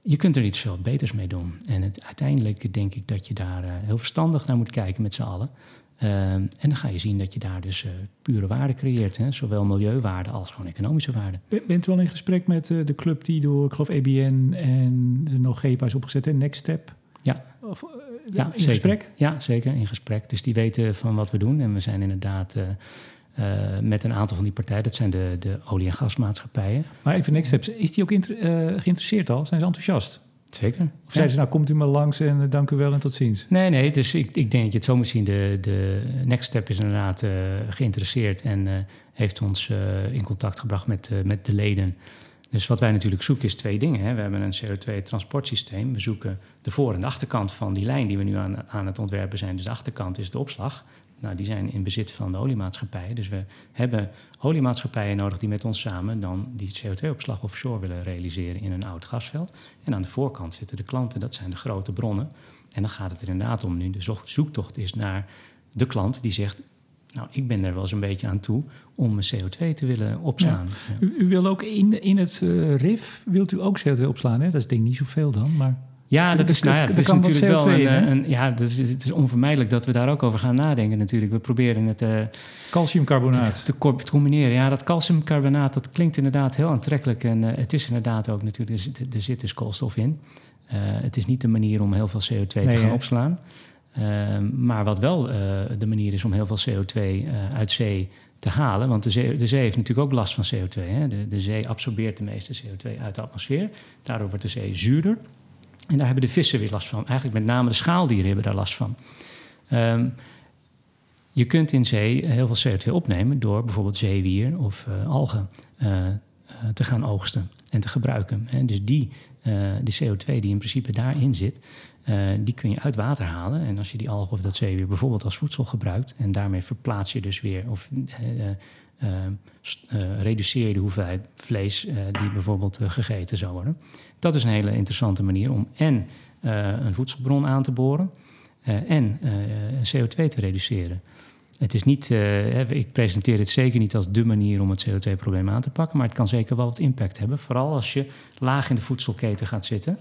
Je kunt er iets veel beters mee doen. En het, uiteindelijk denk ik dat je daar uh, heel verstandig naar moet kijken met z'n allen. En dan ga je zien dat je daar dus pure waarde creëert. Hè? Zowel milieuwaarde als gewoon economische waarde. Bent u wel in gesprek met de club die door, ik geloof, ABN en de Nogepa is opgezet, en Next Step? Ja. Of, ja, in gesprek? Ja, zeker, in gesprek. Dus die weten van wat we doen. En we zijn inderdaad uh, met een aantal van die partijen. Dat zijn de, de olie- en gasmaatschappijen. Maar even Next Steps, is die ook geïnteresseerd al? Zijn ze enthousiast? Zeker. Of zeiden ze nou, komt u maar langs en uh, dank u wel en tot ziens? Nee, nee, dus ik, ik denk dat je het zo moet zien. De, de Next Step is inderdaad geïnteresseerd en heeft ons in contact gebracht met, met de leden. Dus wat wij natuurlijk zoeken is twee dingen. Hè. We hebben een CO2-transportsysteem. We zoeken de voor- en de achterkant van die lijn die we nu aan, aan het ontwerpen zijn. Dus de achterkant is de opslag. Nou, die zijn in bezit van de oliemaatschappijen. Dus we hebben oliemaatschappijen nodig die met ons samen dan die CO2-opslag offshore willen realiseren in een oud gasveld. En aan de voorkant zitten de klanten, dat zijn de grote bronnen. En dan gaat het er inderdaad om nu. De zoektocht is naar de klant die zegt: Nou, ik ben er wel eens een beetje aan toe om mijn CO2 te willen opslaan. Ja. U, u, wil ook in, in het uh, RIF, wilt u ook CO2 opslaan? Hè? Dat is denk ik niet zoveel dan, maar... Ja, dat is, nou ja, het is natuurlijk wel een, eh, een, ja, dat is, het is onvermijdelijk dat we daar ook over gaan nadenken natuurlijk. We proberen het uh, calciumcarbonaat te, te, combineren. Ja, dat calciumcarbonaat dat klinkt inderdaad heel aantrekkelijk en uh, het is inderdaad ook natuurlijk, er, er zit dus koolstof in. Uh, het is niet de manier om heel veel CO2 nee, te gaan hè? opslaan. maar wat wel de manier is om heel veel CO2 uit zee te halen. Want de zee, de zee, heeft natuurlijk ook last van CO2. Hè? De, de zee absorbeert de meeste CO2 uit de atmosfeer. Daardoor wordt de zee zuurder. En daar hebben de vissen weer last van. Eigenlijk met name de schaaldieren hebben daar last van. Um, je kunt in zee heel veel CO2 opnemen door bijvoorbeeld zeewier of uh, algen uh, te gaan oogsten en te gebruiken. En dus die, uh, die CO2 die in principe daarin zit, die kun je uit water halen. En als je die algen of dat zeewier bijvoorbeeld als voedsel gebruikt en daarmee verplaats je dus weer of reduceer je de hoeveelheid vlees die bijvoorbeeld gegeten zou worden. Dat is een hele interessante manier om en uh, een voedselbron aan te boren uh, en uh, CO2 te reduceren. Het is niet, ik presenteer dit zeker niet als de manier om het CO2-probleem aan te pakken, maar het kan zeker wel wat impact hebben. Vooral als je laag in de voedselketen gaat zitten.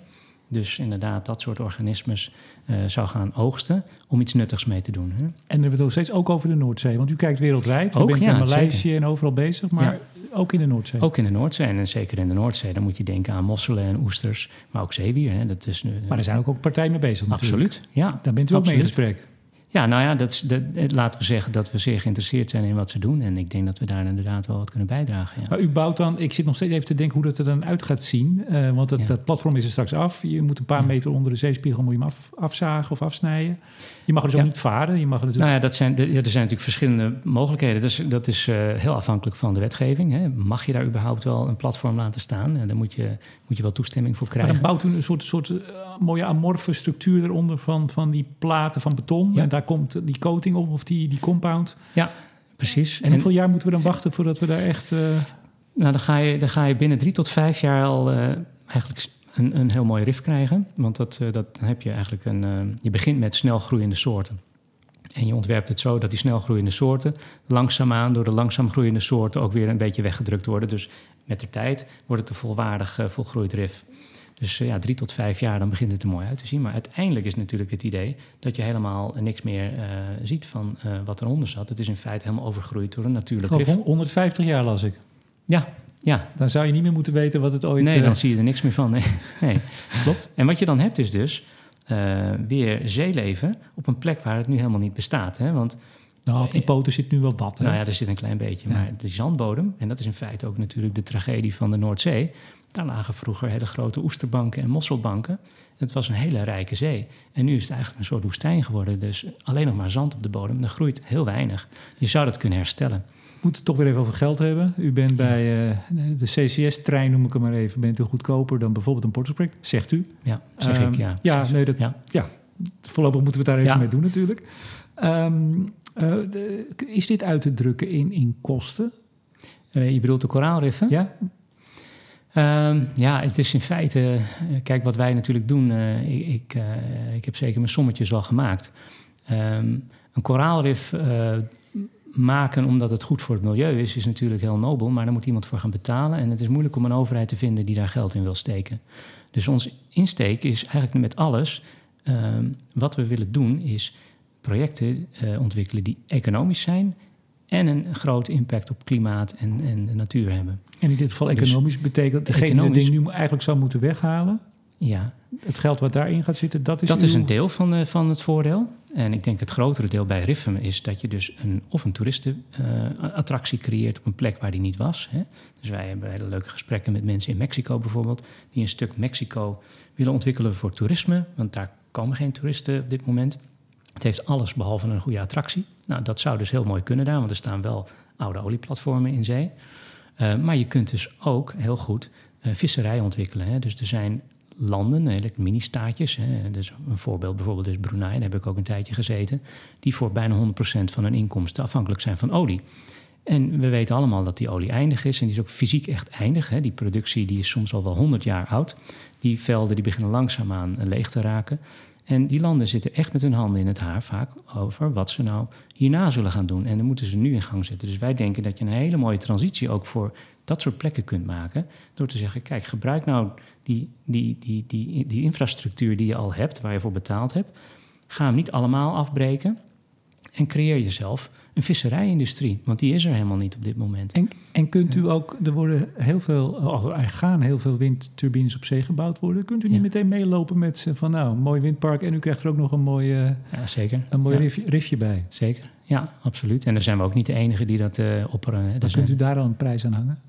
Dus inderdaad, dat soort organismes uh, zou gaan oogsten om iets nuttigs mee te doen. Hè? En dan hebben we het nog steeds ook over de Noordzee. Want u kijkt wereldwijd. U ook, bent ja, Maleisië en overal bezig. Maar ja. Ook in de Noordzee. Ook in de Noordzee. En zeker in de Noordzee. Dan moet je denken aan mosselen en oesters. Maar ook zeewier. Hè? Dat is, uh, maar er zijn ook, ook partijen mee bezig natuurlijk. Absoluut, ja. Daar bent u ook mee in gesprek. Ja, nou ja, dat, dat, laten we zeggen dat we zeer geïnteresseerd zijn in wat ze doen. En ik denk dat we daar inderdaad wel wat kunnen bijdragen. Ja. Maar u bouwt dan, ik zit nog steeds even te denken hoe dat er dan uit gaat zien. Uh, want het, ja. dat platform is er straks af. Je moet een paar ja. meter onder de zeespiegel moet je hem af, afzagen of afsnijden. Je mag er dus ook niet varen. Je mag er natuurlijk... Nou ja, dat zijn, er zijn natuurlijk verschillende mogelijkheden. Dat is, dat is uh, heel afhankelijk van de wetgeving. Hè. Mag je daar überhaupt wel een platform laten staan? En daar moet je, moet je wel toestemming voor krijgen. Maar dan bouwt u een soort, soort uh, mooie amorfe structuur eronder van, van die platen van beton. En daar komt die coating op of die, die compound. Ja, precies. En, en hoeveel jaar moeten we dan wachten voordat we daar echt... Uh... Nou, dan ga, je, dan ga je binnen drie tot vijf jaar al eigenlijk een, een heel mooi rif krijgen. Want dat, uh, dat heb je eigenlijk een. Je begint met snel groeiende soorten. En je ontwerpt het zo dat die snel groeiende soorten langzaamaan door de langzaam groeiende soorten ook weer een beetje weggedrukt worden. Dus met de tijd wordt het een volwaardig volgroeid rif. Dus ja, drie tot vijf jaar, dan begint het er mooi uit te zien. Maar uiteindelijk is natuurlijk het idee dat je helemaal niks meer ziet van wat eronder zat. Het is in feite helemaal overgroeid door een natuurlijk rif. 150 jaar las ik. Ja, ja. Dan zou je niet meer moeten weten wat het ooit... Nee, dan uh, zie je er niks meer van. Nee, nee. klopt. En wat je dan hebt is dus weer zeeleven op een plek waar het nu helemaal niet bestaat. Hè? Want, nou, op die poten zit nu wel wat. Hè? Nou ja, er zit een klein beetje. Ja. Maar de zandbodem, en dat is in feite ook natuurlijk de tragedie van de Noordzee... daar lagen vroeger hele grote oesterbanken en mosselbanken. Het was een hele rijke zee. En nu is het eigenlijk een soort woestijn geworden. Dus alleen nog maar zand op de bodem. Er groeit heel weinig. Je zou dat kunnen herstellen moet het toch weer even over geld hebben. U bent bij uh, de CCS-trein, noem ik hem maar even, bent u goedkoper dan bijvoorbeeld een Portugal zegt u. Ja, zeg um, ik, ja. Ja, nee, dat, ja. ja. voorlopig moeten we het daar even ja. mee doen natuurlijk. Um, uh, de, is dit uit te drukken in, in kosten? Uh, je bedoelt de koraalriffen? Ja. Um, ja, het is in feite, kijk wat wij natuurlijk doen, ik, ik, ik, heb zeker mijn sommetjes wel gemaakt. een koraalrif maken omdat het goed voor het milieu is, is natuurlijk heel nobel, maar daar moet iemand voor gaan betalen. En het is moeilijk om een overheid te vinden die daar geld in wil steken. Dus ons insteek is eigenlijk met alles, uh, wat we willen doen, is projecten ontwikkelen die economisch zijn en een grote impact op klimaat en, en de natuur hebben. En in dit geval dus economisch betekent degene economisch, die nu eigenlijk zou moeten weghalen. Ja. Het geld wat daarin gaat zitten, dat is. Dat is een deel van, uh, van het voordeel. En ik denk het grotere deel bij Riffem is dat je dus een, of een toeristenattractie uh, creëert op een plek waar die niet was. Hè. Dus wij hebben hele leuke gesprekken met mensen in Mexico bijvoorbeeld, die een stuk Mexico willen ontwikkelen voor toerisme, want daar komen geen toeristen op dit moment. Het heeft alles behalve een goede attractie. Nou, dat zou dus heel mooi kunnen daar, want er staan wel oude olieplatformen in zee. Uh, maar je kunt dus ook heel goed uh, visserij ontwikkelen. Hè. Dus er zijn landen, mini-staatjes. Dus een voorbeeld bijvoorbeeld is Brunei, daar heb ik ook een tijdje gezeten, die voor bijna 100% van hun inkomsten afhankelijk zijn van olie. En we weten allemaal dat die olie eindig is en die is ook fysiek echt eindig. Hè. Die productie die is soms al wel 100 jaar oud. Die velden die beginnen langzaamaan leeg te raken. En die landen zitten echt met hun handen in het haar vaak over wat ze nou hierna zullen gaan doen. En dan moeten ze nu in gang zetten. Dus wij denken dat je een hele mooie transitie ook voor dat soort plekken kunt maken. Door te zeggen, kijk, gebruik nou die, die, die, die, die infrastructuur die je al hebt, waar je voor betaald hebt. Ga hem niet allemaal afbreken. En creëer jezelf een visserijindustrie, want die is er helemaal niet op dit moment. En, en kunt u ook, er worden heel veel, er gaan heel veel windturbines op zee gebouwd worden. Kunt u niet meteen meelopen met van nou, mooi windpark en u krijgt er ook nog een mooi, ja, zeker. Een mooi ja. riffje, bij? Zeker, ja, absoluut. En daar zijn we ook niet de enige die dat uh, opperen. Dan kunt u daar al een prijs aan hangen?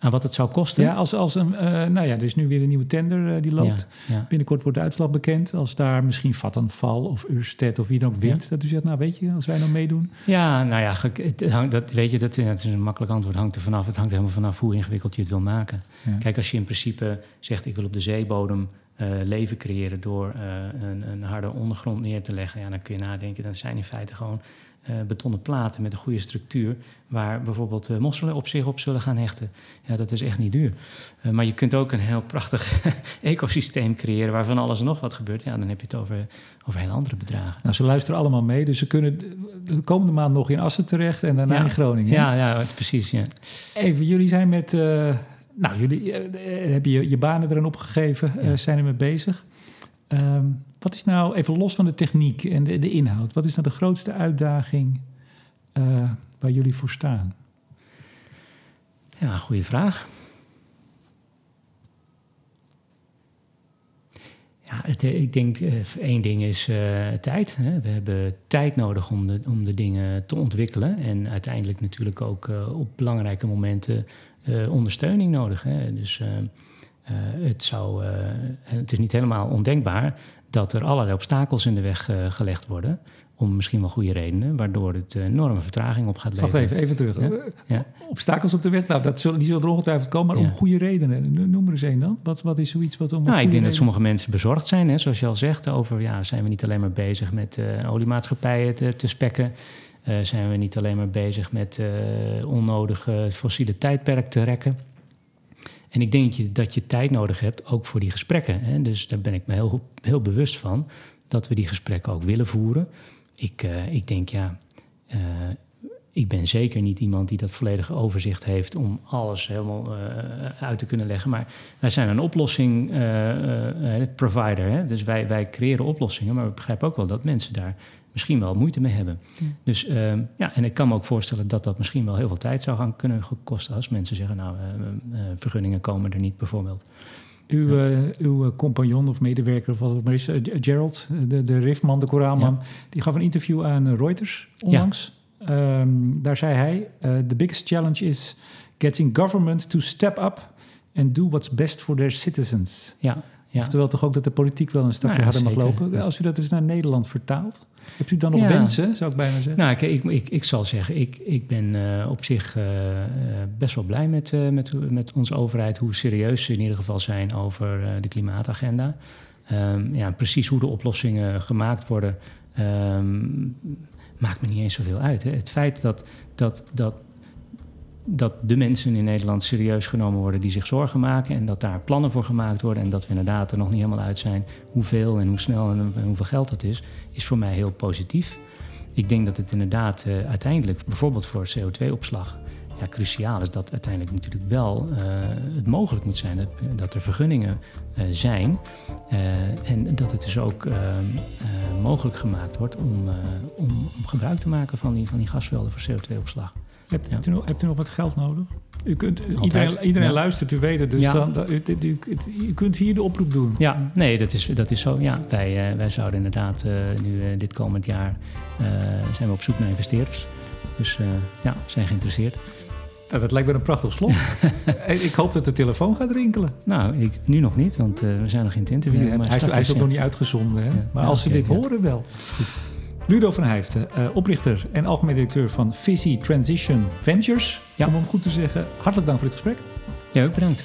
Aan wat het zou kosten. Ja, als, als een, uh, nou ja, er is nu weer een nieuwe tender uh, die loopt. Ja, Binnenkort wordt de uitslag bekend. Als daar misschien Vattenfall of Ørsted of wie dan ook wint. Dat u zegt, nou weet je, als wij nou meedoen. Ja, nou ja, het hangt, dat, weet je, dat, dat, is een makkelijk antwoord. hangt er vanaf. Het hangt helemaal vanaf hoe ingewikkeld je het wil maken. Kijk, als je in principe zegt, ik wil op de zeebodem uh, leven creëren door een, een harde ondergrond neer te leggen. Ja, dan kun je nadenken, dat zijn in feite gewoon uh, betonnen platen met een goede structuur, waar bijvoorbeeld uh, mosselen op zich op zullen gaan hechten. Ja, dat is echt niet duur. Uh, maar je kunt ook een heel prachtig ecosysteem creëren waarvan alles en nog wat gebeurt. Ja, dan heb je het over, over hele andere bedragen. Nou, ze luisteren allemaal mee, dus ze kunnen de komende maand nog in Assen terecht en daarna in Groningen. Ja, ja, precies. Ja. Even, jullie zijn met. nou, jullie hebben je, je banen erin opgegeven, zijn er mee bezig. Um, wat is nou, even los van de techniek en de, de inhoud, wat is nou de grootste uitdaging uh, waar jullie voor staan? Ja, goede vraag. Ja, eh, ik denk uh, één ding is tijd. Hè. We hebben tijd nodig om de, om de dingen te ontwikkelen. En uiteindelijk natuurlijk ook op belangrijke momenten ondersteuning nodig. Hè. Dus het, zou, het is niet helemaal ondenkbaar dat er allerlei obstakels in de weg uh, gelegd worden. Om misschien wel goede redenen, waardoor het uh, enorme vertraging op gaat leveren. Wacht even, even terug. Ja? Ja. Obstakels op de weg, nou, dat zullen, die zullen er ongetwijfeld komen, maar om goede redenen. Noem er eens één dan. Wat, wat is zoiets wat om. Nou, ik denk dat sommige mensen bezorgd zijn, hè, zoals je al zegt, over ja, zijn we niet alleen maar bezig met uh, oliemaatschappijen te, te spekken. zijn we niet alleen maar bezig met onnodige fossiele tijdperk te rekken. En ik denk dat je, dat je tijd nodig hebt, ook voor die gesprekken. Hè? Dus daar ben ik me heel, heel bewust van, dat we die gesprekken ook willen voeren. Ik, uh, ik denk, ja, uh, ik ben zeker niet iemand die dat volledige overzicht heeft om alles helemaal uh, uit te kunnen leggen. Maar wij zijn een oplossing provider. Hè? Dus wij, wij creëren oplossingen, maar we begrijpen ook wel dat mensen daar misschien wel moeite mee hebben. Dus uh, ja, en ik kan me ook voorstellen dat dat misschien wel heel veel tijd zou gaan kunnen kosten als mensen zeggen, nou, uh, vergunningen komen er niet bijvoorbeeld. Uw, ja. uw compagnon of medewerker, of wat het maar is, Gerald, de, de riffman, de koraalman, ja. die gaf een interview aan Reuters onlangs. Um, daar zei hij: The biggest challenge is getting government to step up and do what's best for their citizens. Ja. Ja. Oftewel toch ook dat de politiek wel een stapje nou harder mag lopen. Als u dat eens naar Nederland vertaalt, hebt u dan nog wensen, zou ik bijna zeggen? Nou, ik, ik, ik, ik zal zeggen, ik, ik ben uh, op zich uh, best wel blij met, uh, met, met onze overheid, hoe serieus ze in ieder geval zijn over de klimaatagenda. Um, ja, precies hoe de oplossingen gemaakt worden, um, maakt me niet eens zoveel uit. Hè. Het feit dat, dat, dat dat de mensen in Nederland serieus genomen worden die zich zorgen maken en dat daar plannen voor gemaakt worden en dat we inderdaad er nog niet helemaal uit zijn hoeveel en hoe snel en hoeveel geld dat is, is voor mij heel positief. Ik denk dat het inderdaad uh, uiteindelijk, bijvoorbeeld voor CO2-opslag ja, cruciaal is dat uiteindelijk natuurlijk wel het mogelijk moet zijn dat, dat er vergunningen zijn. en dat het dus ook mogelijk gemaakt wordt om, om, om, gebruik te maken van die, van die gasvelden voor CO2-opslag. Hebt, ja. u nog, hebt u nog wat geld nodig? U kunt, iedereen iedereen luistert, u weet het. Dus dan, u, u, u, kunt hier de oproep doen. Ja, nee, dat is, dat is zo. Ja, wij, wij zouden inderdaad nu dit komend jaar zijn we op zoek naar investeerders. Dus ja, zijn geïnteresseerd. Nou, dat lijkt me een prachtig slot. ik hoop dat de telefoon gaat rinkelen. Nou, ik, nu nog niet, want we zijn nog in het interview. Nee, maar hij, is, hij is ook nog niet uitgezonden. Hè? maar als ze dit horen wel. Goed. Ludo van Hijften, uh, oprichter en algemeen directeur van Visi Transition Ventures. Ja. Om hem goed te zeggen, hartelijk dank voor dit gesprek. Ja, ook bedankt.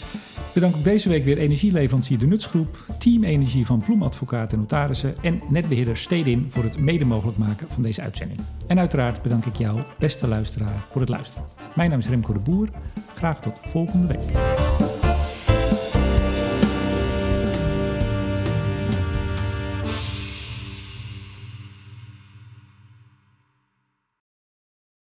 Bedank ook deze week weer energieleverancier De Nutsgroep, Team Energie van Ploemadvocaat en Notarissen en netbeheerder Stedin voor het mede mogelijk maken van deze uitzending. En uiteraard bedank ik jou, beste luisteraar, voor het luisteren. Mijn naam is Remco de Boer. Graag tot volgende week.